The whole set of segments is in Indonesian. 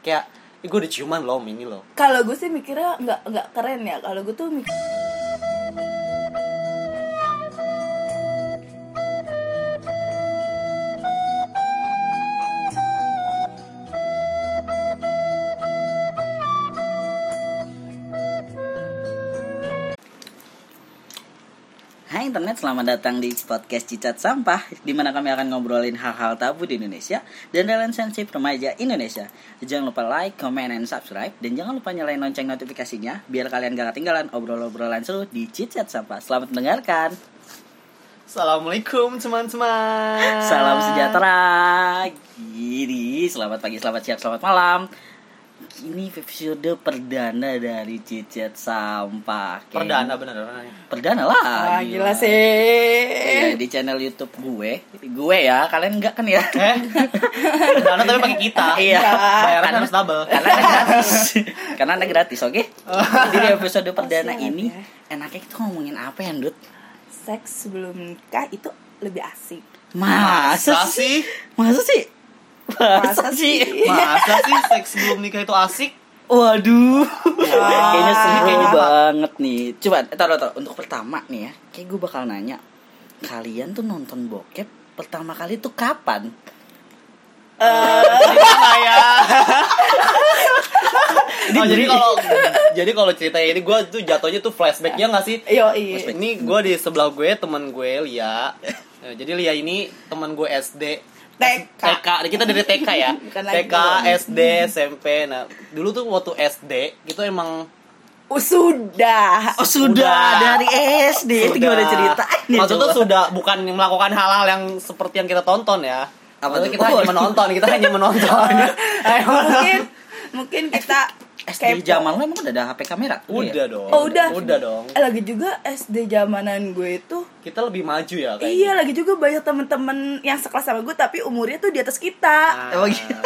kayak gue udah ciuman loh ini loh Kalau gue sih mikirnya nggak nggak keren ya. Kalau gue tuh mikir selamat datang di podcast Cicat Sampah di mana kami akan ngobrolin hal-hal tabu di Indonesia dan relationship remaja Indonesia. Jangan lupa like, comment, and subscribe dan jangan lupa nyalain lonceng notifikasinya biar kalian gak ketinggalan obrol-obrolan seru di Cicat Sampah. Selamat mendengarkan. Assalamualaikum teman-teman Salam sejahtera. Gini, selamat pagi, selamat siang, selamat malam. Ini episode perdana dari Cicat Sampah. Kayak- perdana bener Perdana lah. ah gila Iya, sih. di channel YouTube gue. Gue ya, kalian enggak kan ya? eh perdana tapi pakai kita Iya. bayaran harus double Karena ada gratis. Karena ada gratis, oke? Jadi di episode perdana siap ini ya. enaknya kita ngomongin apa ya, Dut? Seks sebelum nikah itu lebih asik. Masa, Masa sih? sih? Masa sih? Masa, Masa sih? masa sih seks sebelum nikah itu asik Waduh. kayaknya seru kayaknya banget nih. Coba, taruh taruh untuk pertama nih ya. Kayak gue bakal nanya, kalian tuh nonton bokep pertama kali tuh kapan? Gimana ya oh, jadi kalau jadi kalau ceritanya ini gue tuh jatuhnya tuh flashbacknya nggak sih Yo iya. ini gue di sebelah gue teman gue Lia Ya, jadi Lia ini teman gue SD TK. TK kita dari TK ya Bukan TK. SD SMP nah dulu tuh waktu SD itu emang Oh, sudah. Oh sudah, Udah. dari SD itu gimana ceritanya? maksudnya coba? sudah bukan melakukan hal-hal yang seperti yang kita tonton ya Apa Maksudnya kita Oh. hanya menonton kita hanya menonton mungkin mungkin kita SD kepo. zaman lo emang udah ada HP kamera? udah dong Oh, udah. udah dong Eh, lagi juga SD zamanan gue itu kita lebih maju ya kayaknya Iya lagi juga banyak temen-temen yang sekelas sama gue tapi umurnya tuh di atas kita. Ah. Oh, iya.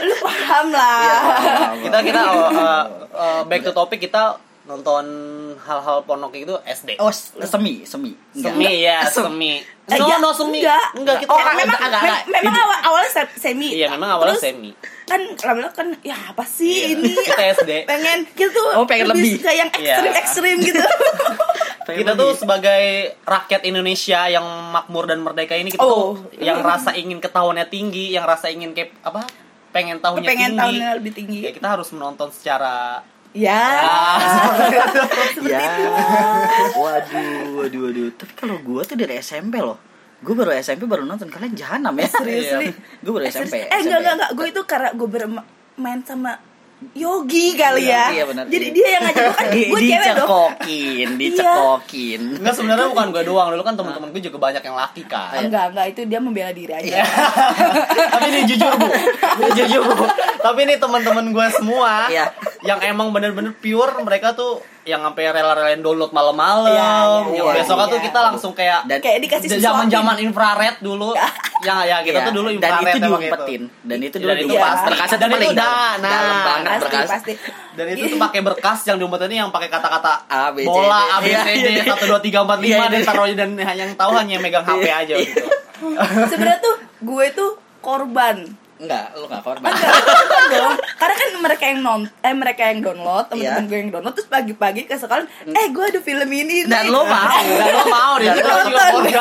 Lu paham lah. kita kita oh, uh, uh, back to topic kita nonton hal-hal porno kayak gitu SD Oh, s- semi, semi. Enggak. semi ya Sem- semi Eh, no iya, no semi enggak. enggak kita Oh, agak- memang, agak- mem- agak- memang awal, awalnya se- semi. iya memang awalnya Terus semi kan lama-lama kan ya apa sih Iya. ini? Kita SD. Pengen tuh Oh, pengen lebih. suka yang Iya. ekstrim-ekstrim gitu. Pengen kita lebih. tuh sebagai rakyat Indonesia yang makmur dan merdeka ini kita Oh. tuh yang rasa ingin ketahuannya tinggi yang rasa ingin kayak apa pengen tahunya Pengen tinggi tahunnya lebih tinggi. ya kita harus menonton secara Ya. Ya. Waduh, waduh, waduh. Tapi kalau gua tuh dari SMP loh. Gue baru SMP baru nonton kalian jahanam ya. Seriously. gue baru SMP. Eh enggak enggak enggak, gue itu karena gue bermain sama Yogi kali ya. Iya, benar. Jadi Iya. dia yang ngajak gue kan gue cewek dong. dicekokin, dicekokin. Enggak sebenarnya bukan gue doang dulu kan teman-teman gue juga banyak yang laki kan Enggak, enggak itu dia membela diri aja. Iya. tapi ini jujur bu ini jujur bu tapi ini teman-teman gue semua Iya. yang emang bener-bener pure mereka tuh yang sampai rela-relain download malam-malam Iya, iya, yang iya, besoknya tuh iya. kita langsung kayak Dan Kayak dikasih zaman-zaman infrared dulu yang ya kita Iya, tuh dulu dan infrared itu emang diumpetin. gitu. Dan itu dulu Dan itu pasti. Berkasnya Dan tuh paling itu dalam. dah, nah. Banget Pasti, berkas. dan itu tuh pakai berkas yang diumpetin yang pakai kata-kata A, B, C, D. bola A B Iya, C iya, D iya. satu dua tiga empat Iya, lima iya. dan taruh dan yang tahu hanya megang HP aja Iya. gitu Sebenarnya tuh gue tuh korban. Enggak, lu enggak korban. Enggak dong. Karena kan mereka yang non eh mereka yang download, teman-teman Iya. gue yang download terus pagi-pagi ke sekolah, eh gue ada film ini nih. Dan lo mau. dan lo mau deh Dan itu lo juga korban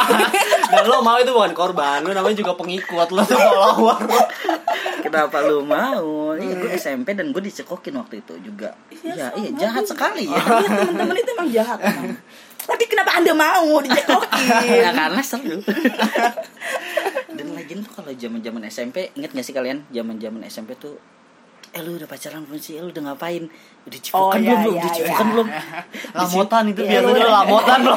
dan lo mau itu bukan korban lo namanya juga pengikut lo tuh follower Kenapa lu mau? Iya, gue SMP dan gue dicekokin waktu itu juga. Iya, iya, jahat sekali ya. Iya teman-teman itu emang jahat emang. Tapi kenapa anda mau dicekokin? Ya karena seru. Lagian tuh kalau zaman-zaman SMP, inget gak sih kalian zaman-zaman SMP tuh Eh lu udah pacaran belum sih? Eh, Lu udah ngapain? Udah cipokan Oh, belum? iya, belum? iya, Udah cipokan iya. belum? lamotan itu Iya, biasanya iya. lamotan lo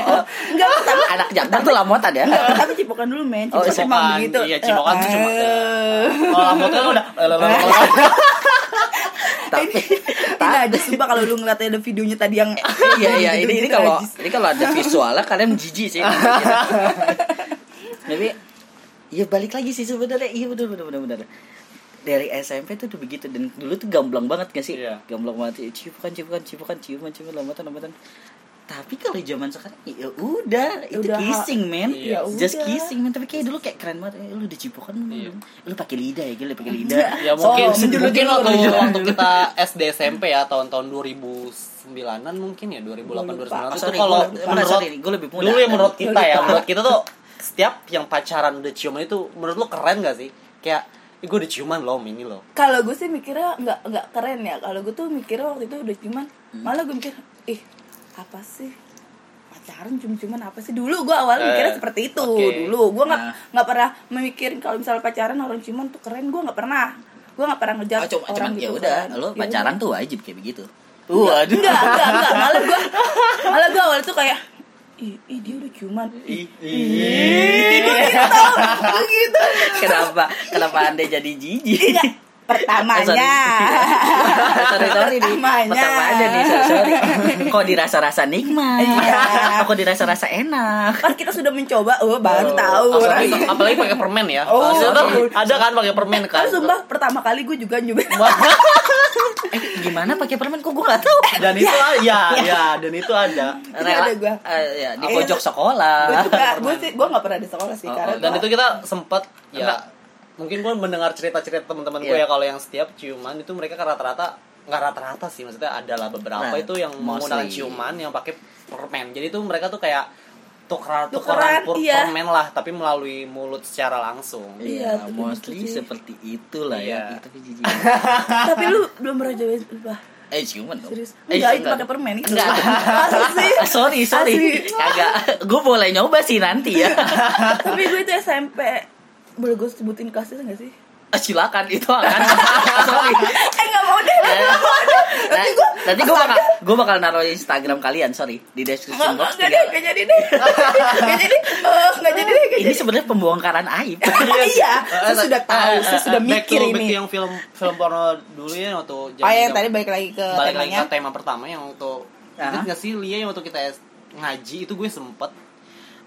Enggak, tapi Anak jantan tuh lamotan ya? tapi cipokan dulu men. Oh, Cipokan emang cipokan. begitu. Iya, cipokan tuh cuma- Eh. kalau lamotan udah Tapi Ini aja sumpah kalau lu ngeliat ada videonya tadi yang iya iya ini ini kalau ini kalau ada visualnya kalian jijik sih. Tapi ya balik lagi sih sebenarnya iya bener bener bener bener. Dari SMP tuh udah begitu dan dulu tuh gamblang banget gak sih? Iya. Gamblang banget. Ciuman ciuman ciuman ciuman ciuman lambatan lambatan. tapi kalau zaman sekarang ya udah itu Udah, kissing men Iya. just udah. kissing men tapi kayak dulu kayak keren banget Eh, lu udah cipokan lu Iya. lu pakai lidah ya gila pakai lidah ya mungkin Oh, menjelu- mungkin waktu waktu kita SD SMP ya tahun-tahun 2009-an mungkin ya 2008 Gua lupa. 2009 Oh, itu kalau menurut gua lebih muda. dulu ya menurut kita ya menurut kita tuh setiap yang pacaran udah ciuman itu menurut lu keren gak sih? Kayak ih gue udah ciuman loh ini loh. Kalau gue sih mikirnya nggak nggak keren ya. Kalau gue tuh mikirnya waktu itu udah cuman malah gue mikir ih apa sih? Pacaran cuma-cuman apa sih? Dulu gue awalnya Eh, mikirnya seperti itu oke. dulu. Gue nggak Nah. nggak pernah memikirin kalau misalnya pacaran orang ciuman tuh keren. Gue nggak pernah. Gue nggak pernah ngejar oh, cuma, orang cuman gitu. Ya udah lu Ya pacaran udah. tuh wajib kayak begitu. Waduh. enggak, enggak, enggak. Malah gue malah gue awal tuh kayak ih, ih dia udah ciuman. Ih, gue gitu kenapa? Kenapa anda jadi jijik? Enggak, pertamanya. Sorry. Sorry nih Pertamanya. pertamanya nih sorry, sorry. kok dirasa-rasa nikmat? Iya. kok dirasa-rasa enak? Pas kita sudah mencoba oh baru tahu. apalagi, apalagi pakai permen ya. Oh, tuh iya. ada kan pakai permen kan? Kan sumpah pertama kali gue juga nyobain eh gimana pakai permen? Kok gue gak tahu? Dan itu ya. ya dan itu ada. Itu ada gua. eh, ya, di Eh, pojok sekolah. Gue juga gue sih gue nggak pernah di sekolah sih Oh, karena dan gua- itu kita sempet ya Enggak. Mungkin gue mendengar cerita-cerita teman-teman gue Iya. ya kalau yang setiap ciuman itu mereka kan rata-rata nggak rata-rata sih maksudnya adalah beberapa Nah, itu yang menggunakan mostly. ciuman yang pakai permen jadi itu mereka tuh kayak tukeran Tukeran, iya. permen lah tapi melalui mulut secara langsung Iya, Iya, tuh mostly sih. seperti itulah ya. Iya. Tapi jijik. tapi lu belum pernah cobain sumpah eh, ciuman dong. serius Eh, enggak itu enggak. pakai permen itu Enggak. Asli. Ah, sorry, sorry. Kagak. Gue boleh nyoba sih nanti ya. tapi gue itu SMP boleh gue sebutin kelasnya nggak sih Ah, Silakan itu akan. sorry. eh nggak mau deh nggak mau deh Nah, nanti gue bakal gue bakal naruh Instagram kalian, sorry, di nggak description nggak box. nggak tinggal- nggak jadi deh nggak jadi nggak jadi deh nggak Ini jadi sebenarnya pembongkaran aib. iya saya sudah tahu Eh, saya eh, sudah mikir to, back to ini yang film film porno dulu ya waktu oh ya yang tadi balik lagi ke balik lagi ke tema pertama yang waktu Aha. ingat gak sih Lia yang waktu kita ngaji itu gue sempet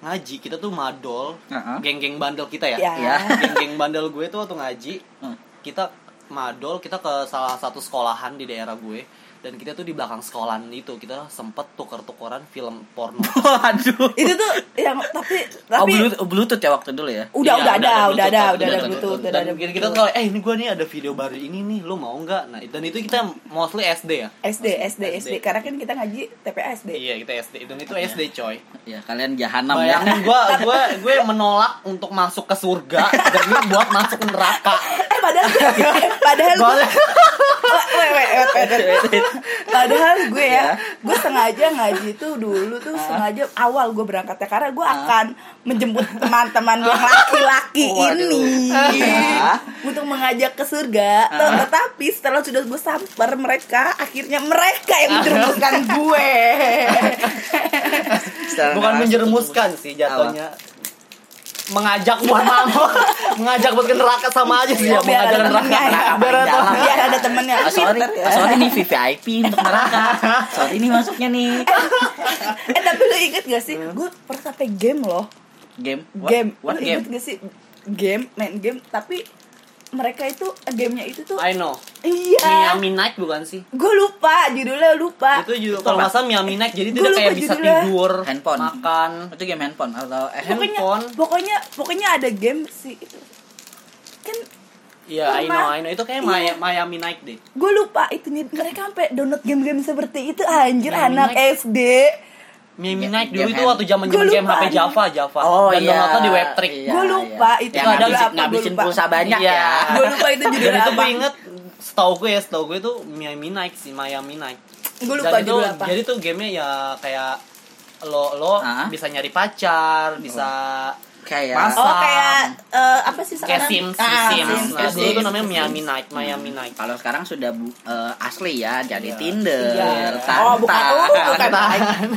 ngaji kita tuh madol Aha. geng-geng bandel kita ya Ya. Ya. geng-geng bandel gue tuh waktu ngaji Hmm. kita madol kita ke salah satu sekolahan di daerah gue dan kita tuh di belakang sekolahan itu kita sempet tuker-tukeran film porno Waduh. itu tuh yang tapi Oh, tapi Bluetooth, Bluetooth ya waktu dulu ya. udah Iya, udah ada udah ada Bluetooth, udah ada Bluetooth. udah dan ada kita, kita tuh kalau eh ini gue nih ada video baru ini nih lu mau nggak nah dan itu kita mostly SD ya SD SD SD karena kan kita ngaji TPA SD iya kita SD dan itu SD coy Ya, kalian jahanam ya. Bayangin gue gue gue menolak untuk masuk ke surga demi buat masuk neraka. eh padahal padahal. Wait, wait, wait, wait, wait, wait. padahal gue ya Ya. gue sengaja ngaji tuh dulu tuh sengaja awal gue berangkat ya karena gue akan menjemput teman-teman yang laki-laki ini. Untuk mengajak ke surga. Tet- tetapi setelah sudah gue samper mereka akhirnya mereka yang menjerumuskan gue. Bukan menjerumuskan sih jatuhnya. Mengajak buat mabuk, mengajak buat ke neraka sama aja sih ya, biar mengajak ada ke neraka. ya. Biar ada temennya. biar ada temennya Ah, ya. ah, sorry nih VVIP untuk neraka. Sorry nih masuknya nih. eh tapi lu inget gak sih gue pernah sampai game loh Game. What? game What lu game? inget gak sih game main game tapi mereka itu gamenya itu tuh I know. iya Miami Night bukan sih? gue lupa judulnya lupa Itu juga kalau nggak salah Miami Night jadi dia kayak bisa judulnya. tidur, Handphone. makan. Itu game handphone atau eh pokoknya handphone. pokoknya pokoknya ada game sih itu kan Iya, I know. I know. Itu kayak Iya. Miami Night deh. gue lupa itu nih mereka sampai download game-game seperti itu anjir Miami anak Night. SD Miami Game- Night dulu itu hand- waktu zaman zaman game lupa HP. Java, Java. Oh Dan iya. downloadnya di Webtrick. Iya, Gua lupa iya. itu Yang judulnya ngabisin, apa, ngabisin lupa. pulsa banyak Iya. ya. gue lupa itu itu apa gue inget setahu gue ya, setahu gue itu Miami Night sih, Miami Night. gue lupa Dan itu judul apa jadi tuh gamenya ya kayak lo lo bisa nyari pacar, bisa Kayak Mas- oh kayak eh, apa sih kayak sekarang Sims, Ah, Sims. Sims, Nah, Sims, dulu tuh namanya. Miami Night, Miami Night. kalau sekarang sudah bu- eh, asli ya jadi Iya. Tinder, Iya. Tantan, Oh, bukan. Oh, bukan.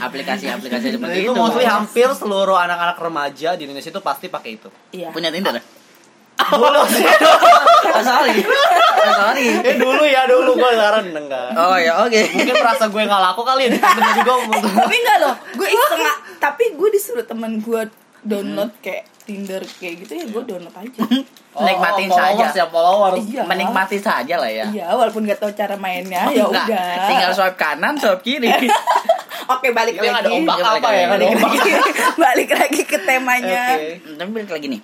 aplikasi-aplikasi Dan seperti itu itu. mostly hampir seluruh anak-anak remaja di Indonesia itu pasti pakai itu. iya Punya Tinder? Dulu sih. Oh, sorry. Oh, sorry. eh dulu ya dulu gue sekarang enggak. Oh ya oke. Mungkin merasa gue nggak laku kali ya tapi enggak loh gue iseng tapi gue disuruh temen gue download kayak Tinder kayak gitu ya gue download aja Nikmatin Oh, saja. ya followers. Iya. Menikmati saja lah ya. iya walaupun gak tahu cara mainnya ya Enggak, udah Tinggal swipe kanan, swipe kiri. Oke balik Itu lagi. ada ombak Balik apa lagi. ya? Balik ombak. lagi, balik lagi ke temanya. Oke. Tapi balik lagi nih.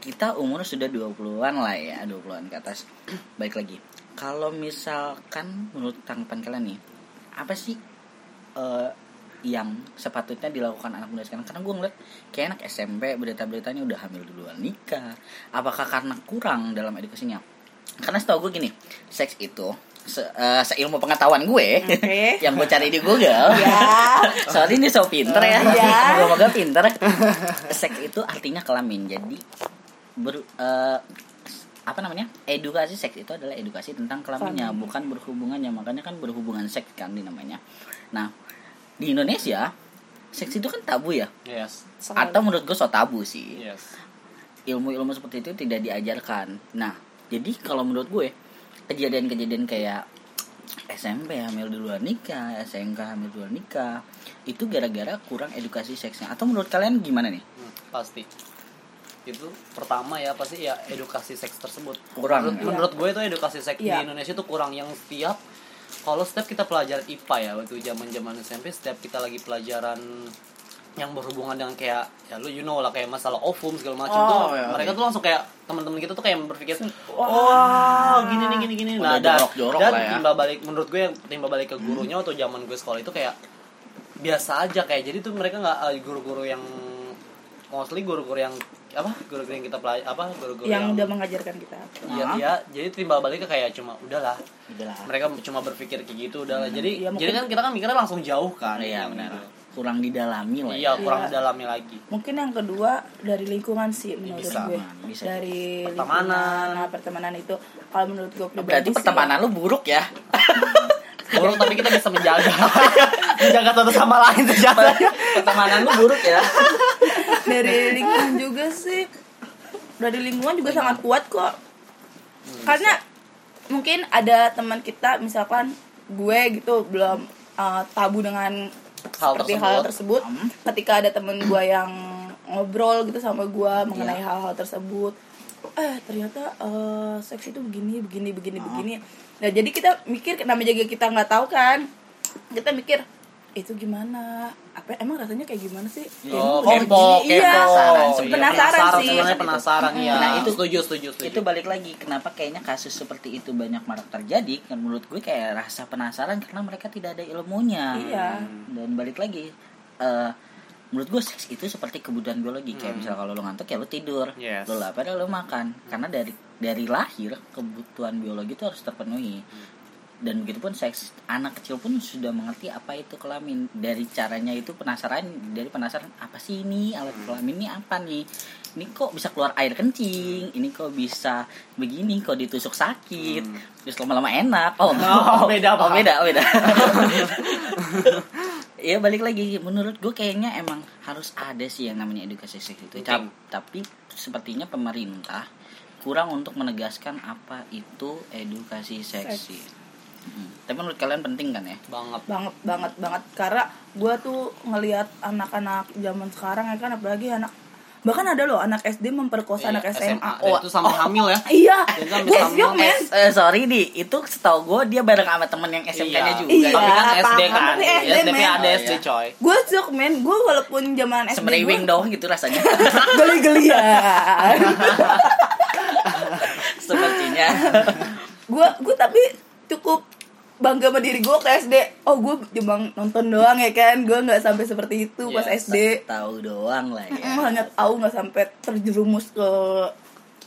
Kita umur sudah 20-an lah ya, 20-an ke atas. Baik lagi. Kalau misalkan menurut tanggapan kalian nih, apa sih eh, yang sepatutnya dilakukan anak muda sekarang? Karena gue ngeliat kayak anak SMP berita-beritanya udah hamil duluan nikah. Apakah karena kurang dalam edukasinya? Karena setahu gue gini, seks itu se, eh, seilmu pengetahuan gue Oke. yang gue cari di Google. Ya. Sorry ini so pinter ya. Ya. Moga-moga pinter. Seks itu artinya kelamin. Jadi ber, eh, apa namanya? Edukasi seks itu adalah edukasi tentang kelaminnya, Kelamin. bukan berhubungannya. Makanya kan berhubungan seks kan di namanya. Nah, di Indonesia seks itu kan tabu ya. Yes. Atau menurut gue so tabu sih Yes. ilmu-ilmu seperti itu tidak diajarkan. Nah, jadi kalau menurut gue kejadian-kejadian kayak SMP hamil duluan nikah, SMK hamil duluan nikah, itu gara-gara kurang edukasi seksnya. Atau menurut kalian gimana nih? Hmm, pasti itu pertama ya pasti ya edukasi seks tersebut Kurang, menurut, ya? menurut gue itu edukasi seks Iya. di Indonesia itu kurang yang setiap kalau setiap kita pelajaran IPA ya waktu zaman zaman SMP setiap kita lagi pelajaran yang berhubungan dengan kayak ya lu you know lah kayak masalah ovum segala macam Oh, tuh iya, mereka iya. tuh langsung kayak teman-teman kita tuh kayak berpikir Wah. wah gini nih gini gini nah dan, dan ya. timbal balik menurut gue yang timbal balik ke gurunya waktu zaman gue sekolah itu kayak biasa aja kayak jadi tuh mereka nggak eh, guru-guru yang mostly guru-guru yang apa guru-guru yang kita pelaj apa guru-guru yang yang, udah mengajarkan kita. iya iya jadi timbal balik ke kayak cuma udahlah Udahlah. mereka cuma berpikir kayak gitu udahlah jadi Iya, mungkin- jadi kan kita kan mikirnya langsung jauh kan Iya, Yang benar. Kurang didalami lah iya ya. kurang Iya. dalamnya lagi Mungkin yang kedua dari lingkungan sih menurut bisa. gue. Bisa. Dari Pertemanan. nah, pertemanan itu kalau menurut gue pribadi Berarti sih, pertemanan lu buruk ya. buruk tapi kita bisa menjaga menjaga satu sama lain ternyata pertemanan lu buruk ya. dari lingkungan juga sih dari lingkungan juga sangat kuat kok karena mungkin ada teman kita misalkan gue gitu belum uh, tabu dengan Hal seperti tersebut. hal tersebut Hmm. ketika ada temen gue yang ngobrol gitu sama gue mengenai Iya. hal-hal tersebut eh ternyata uh, seks itu begini begini begini Ah. begini nah jadi kita mikir namanya juga kita nggak tahu kan kita mikir itu gimana apa emang rasanya kayak gimana sih Oh, kepo, kepo. iya Penasaran, Iya, penasaran sih. sebenarnya penasaran ya. Nah, itu- setuju, setuju, setuju. itu balik lagi kenapa kayaknya kasus seperti itu banyak marak terjadi kan menurut gue kayak rasa penasaran karena mereka tidak ada ilmunya Iya. dan balik lagi eh, menurut gue seks itu seperti kebutuhan biologi kayak Hmm. misal kalau lo ngantuk ya lo tidur Yes. lo lapar ya lo makan karena dari dari lahir kebutuhan biologi itu harus terpenuhi dan begitupun seks anak kecil pun sudah mengerti apa itu kelamin. Dari caranya itu penasaran dari penasaran apa sih ini? Alat kelamin ini apa nih? Ini kok bisa keluar air kencing? Ini kok bisa begini? Kok ditusuk sakit? Hmm. terus lama-lama enak. Oh, Oh, beda, oh, Pak. beda beda. Iya balik lagi. Menurut gue kayaknya emang harus ada sih yang namanya edukasi seks itu. Cap- tapi sepertinya pemerintah kurang untuk menegaskan apa itu edukasi seks Seks. Hmm. Tapi menurut kalian penting kan ya? banget banget banget banget karena gue tuh ngelihat anak-anak zaman sekarang ya kan apalagi anak bahkan ada loh anak SD memperkosa Iya, anak SMA, Dan Oh, itu sampai hamil ya iya gue syok men Eh, sorry di itu setahu gue dia bareng sama temen yang SMK-nya Iya. juga. Iya. tapi kan SD paham. kan Tapi SD, tapi men. ada Oh, SD iya. coy gue syok men gue walaupun zaman SD Semeriwing dong gitu rasanya. geli-gelian Sepertinya. gue gue tapi cukup bangga sama diri gue ke SD oh gue cuma nonton doang ya kan gue nggak sampai seperti itu pas Iya, SD Tahu doang lah ya. Mm, hanya tahu nggak sampai terjerumus ke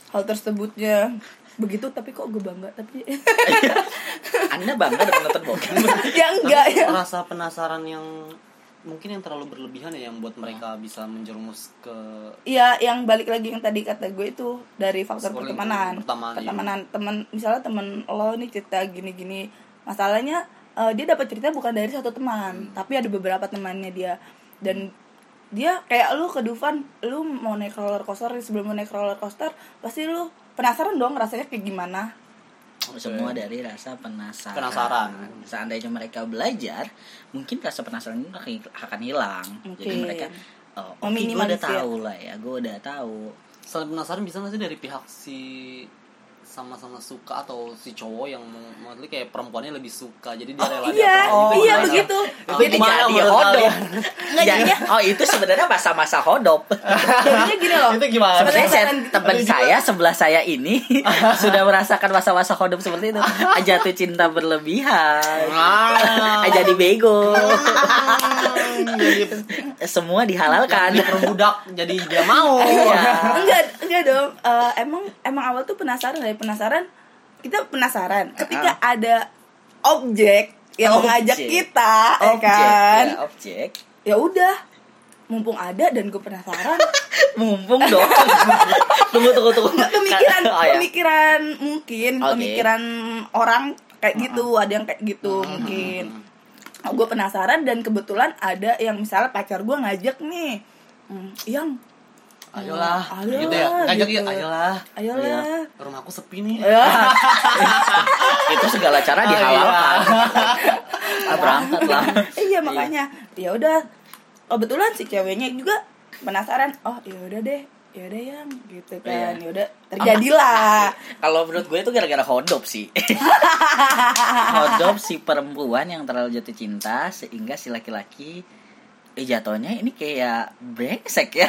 hal tersebutnya begitu tapi kok gue bangga tapi Anda bangga dengan nonton bokep? ya enggak ya rasa penasaran yang mungkin yang terlalu berlebihan ya yang buat mereka bisa menjerumus ke Iya, yang balik lagi yang tadi kata gue itu dari faktor Sekolah pertemanan. lingkungan pertemanan, iya. Pertemanan teman, misalnya teman lo nih cerita gini-gini, masalahnya eh, dia dapat cerita bukan dari satu teman, tapi ada beberapa temannya dia dan dia kayak lu ke Dufan, lu mau naik roller coaster sebelum mau naik roller coaster, pasti lu penasaran dong rasanya kayak gimana. Semua dari rasa penasaran. Penasaran. Seandainya mereka belajar, mungkin rasa penasaran itu akan- hilang. Jadi Mungkin. mereka oh, oke gue udah tahu lah ya, gue udah tahu. selain penasaran bisa nggak sih dari pihak si sama-sama suka atau si cowok yang maksudnya kayak perempuannya lebih suka jadi dia Oh, rela iya, gitu. iya Gimana? begitu. Itu Jadi gimana jadi hodop. jadinya- oh itu sebenarnya masa-masa hodop. Jadinya gini loh. Itu gimana? Sebenarnya saya, teman saya sebelah saya ini sudah merasakan masa-masa hodop seperti itu. Jatuh cinta berlebihan. Ah. Jadi bego. jadi Semua dihalalkan. diperbudak jadi dia mau Iya. enggak enggak dong Eh, emang emang awal tuh penasaran dari penasaran kita penasaran ketika ada objek yang Objek. mengajak kita ya Objek, kan ya, objek. ya udah mumpung ada dan gue penasaran Mumpung dong. tunggu tunggu tunggu. pemikiran Oh, ya. pemikiran mungkin Oke. pemikiran orang kayak gitu ada yang kayak gitu mungkin gue penasaran dan kebetulan ada yang misalnya pacar gue ngajak nih hmm, yang ayolah Ayolah, gitu ya. Ngajak gitu. ya ayolah. Ayolah rumahku sepi nih. Ya itu segala cara dihalalkan. iya. Ah, berangkat lah. iya. makanya. Ya udah. Kebetulan si ceweknya juga penasaran. Oh ya udah deh. Ya udah yang. Gitu kan. Iya. ya udah terjadilah. Kalau menurut gue itu gara-gara hodop sih. hodop si perempuan yang terlalu jatuh cinta sehingga si laki-laki eh jatuhnya ini kayak brengsek ya.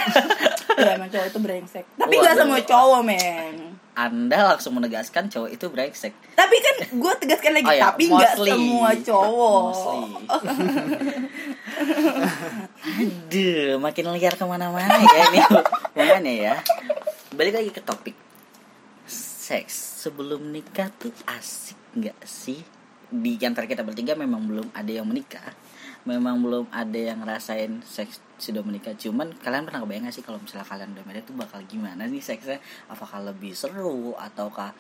ya emang cowok itu brengsek tapi nggak semua cowok men Anda langsung menegaskan cowok itu brengsek. tapi kan gue tegaskan lagi Oh ya, tapi nggak semua cowok. Aduh, makin liar ke mana-mana ya ini hubungannya ya. Balik lagi ke topik seks sebelum nikah tuh asik nggak sih? Di antara kita bertiga memang belum ada yang menikah, memang belum ada yang ngerasain seks sudah menikah. Cuman kalian pernah kebayang gak sih kalau misalnya kalian udah menikah tuh bakal gimana nih seksnya? Apakah lebih seru ataukah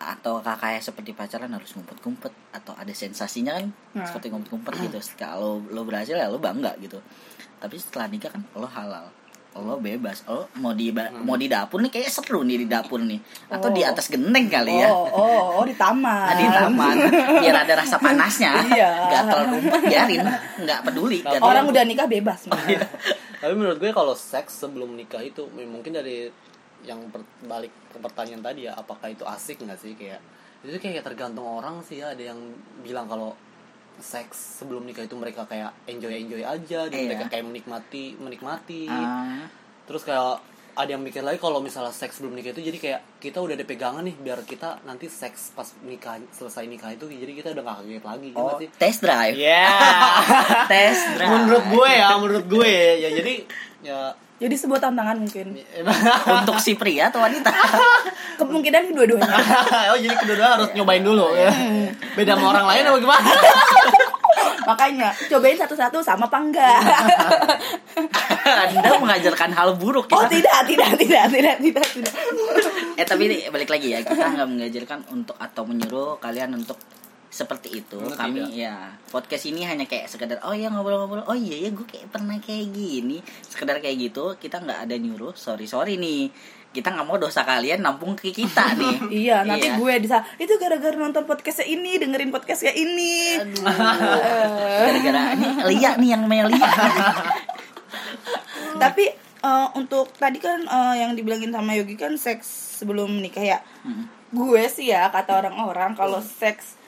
atau kayak seperti pacaran harus ngumpet-ngumpet atau ada sensasinya kan Nah. seperti ngumpet-ngumpet gitu kalau lo berhasil ya lo bangga gitu tapi setelah nikah kan lo halal lo bebas. Lo mau di ba- mau di dapur nih kayak seru nih di dapur nih. Atau di Oh. atas genteng kali ya. Oh oh oh di taman. Nah, di taman. Biar ada rasa panasnya. Iya. gatel rumput biarin. Nggak peduli. Nah, gatel orang rumput. udah nikah bebas Mas. tapi menurut gue kalau seks sebelum nikah itu mungkin dari yang per- balik ke pertanyaan tadi ya apakah itu asik nggak sih? Kayak itu kayak tergantung orang sih ya. Ada yang bilang kalau seks sebelum nikah itu mereka kayak enjoy enjoy aja dan Iya. mereka kayak menikmati menikmati. Ah, terus kayak ada yang mikir lagi kalau misalnya seks sebelum nikah itu jadi kayak kita udah ada pegangan nih biar kita nanti seks pas nikah selesai nikah itu jadi kita udah gak kaget lagi gitu oh sih? test drive. Ya test drive. Menurut gue ya menurut gue ya jadi ya jadi sebuah tantangan mungkin. Untuk si pria atau wanita? Kemungkinan kedua-duanya oh jadi kedua harus nyobain dulu ya? Beda sama orang lain apa gimana? Makanya cobain satu-satu sama apa enggak? Anda mengajarkan hal buruk oh kita tidak tidak tidak tidak tidak tidak. Eh tapi ini balik lagi ya. Kita nggak mengajarkan untuk atau menyuruh kalian untuk seperti itu Benar kami tidak. ya. Podcast ini hanya kayak sekedar oh ya ngobrol-ngobrol. Oh iya ya gue kayak pernah kayak gini. Sekedar kayak gitu kita nggak ada nyuruh sorry sorry nih. Kita nggak mau dosa kalian nampung ke kita nih. Iya nanti Iya. gue bisa itu gara-gara nonton podcastnya ini dengerin podcastnya ini. Gara-gara ini Lia nih yang namanya Lia. Tapi eh, untuk tadi kan eh, yang dibilangin sama Yogi kan seks sebelum nikah ya. Hmm. gue sih ya kata orang-orang kalau seks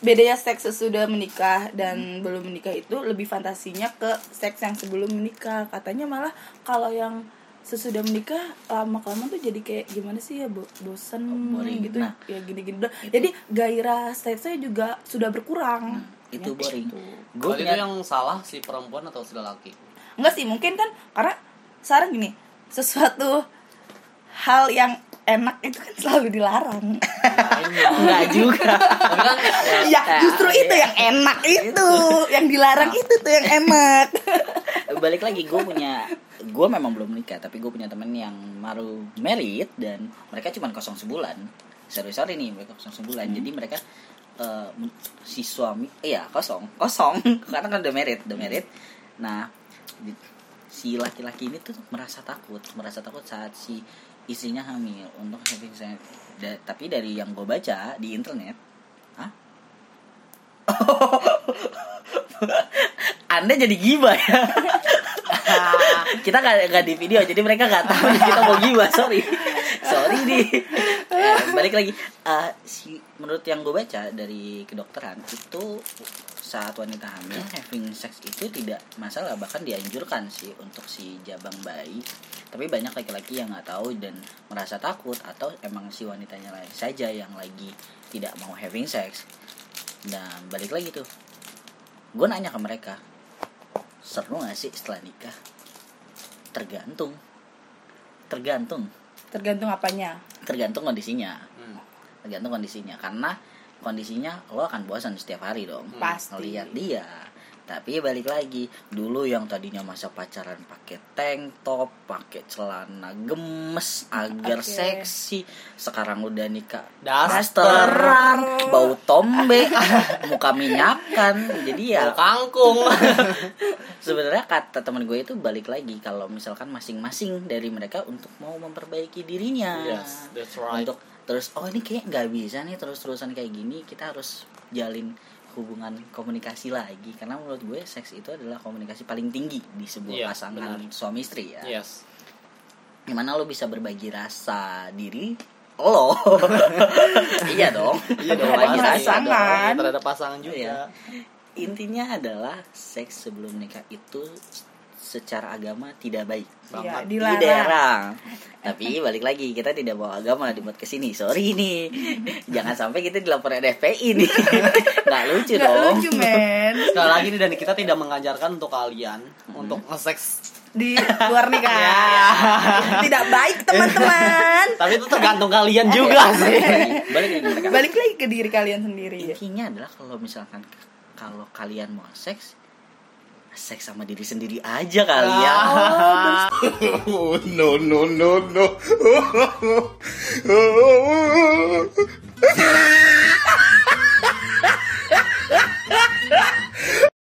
bedanya seks sesudah menikah dan belum menikah itu lebih fantasinya ke seks yang sebelum menikah. Katanya malah kalau yang sesudah menikah lama kelamaan tuh jadi kayak gimana sih ya bo- bosen boring. gitu. Nah, ya gini-gini. jadi gairah seksnya juga sudah berkurang. Itu Ya, boring. gitu. gue Kalau itu yang salah si perempuan atau si laki Enggak sih, mungkin kan karena sekarang gini, sesuatu hal yang enak itu kan selalu dilarang. nggak juga. Kan ya, justru itu yang enak itu, yang dilarang itu tuh yang enak. balik lagi gue punya gue memang belum menikah tapi gue punya temen yang baru married dan mereka cuma kosong sebulan. Serius sorry nih mereka kosong sebulan. Jadi mereka eh, si suami iya kosong kosong. Karena kan udah married udah married. Nah di- si laki-laki ini tuh merasa takut merasa takut saat si istrinya hamil. Untuk having sex Da- tapi dari yang gue baca di internet Hah? Anda jadi gibah ya? Kita nggak nggak di video jadi mereka nggak tahu kita mau gibah sorry. Sorry nih Eh, balik lagi. Eh, si menurut yang gue baca dari kedokteran itu saat wanita hamil having sex itu tidak masalah bahkan dianjurkan sih untuk si jabang bayi. Tapi banyak laki-laki yang nggak tahu dan merasa takut atau emang si wanitanya lain saja yang lagi tidak mau having sex. Dan balik lagi tuh. Gue nanya ke mereka seru gak sih setelah nikah? Tergantung. Tergantung. Tergantung apanya? Tergantung kondisinya. Tergantung kondisinya karena kondisinya lo akan bosan setiap hari dong Pasti. lihat dia tapi balik lagi dulu yang tadinya masa pacaran pakai tank top pakai celana gemes agar Oke. seksi sekarang udah nikah Daster. dasteran bau tombe muka minyakan jadi ya Bau kangkung sebenarnya kata teman gue itu balik lagi kalau misalkan masing-masing dari mereka untuk mau memperbaiki dirinya Yes, that's right. untuk terus oh ini kayak nggak bisa nih terus-terusan kayak gini kita harus jalin hubungan komunikasi lagi karena menurut gue seks itu adalah komunikasi paling tinggi di sebuah Iya, pasangan benar. suami istri ya yes gimana lo bisa berbagi rasa diri lo iya dong iya dong berbagi Pasangan. Pasangan. terhadap pasangan juga Iya. intinya adalah seks sebelum nikah itu secara agama tidak baik Iya, Banget. dilarang. dilarang tapi balik lagi kita tidak bawa agama dibuat ke sini sorry nih jangan sampai kita dilaporin FPI nih. Nggak lucu Gak dong. lucu men. Sekali lagi nih dan kita tidak mengajarkan untuk kalian untuk nge-sex di luar nikah Ya. tidak baik teman-teman. Tapi itu tergantung kalian juga sih. Balik lagi. Balik lagi ke diri kalian sendiri. Intinya adalah kalau misalkan kalau kalian mau seks seks sama diri sendiri aja kali ya Oh, no, no, no, no.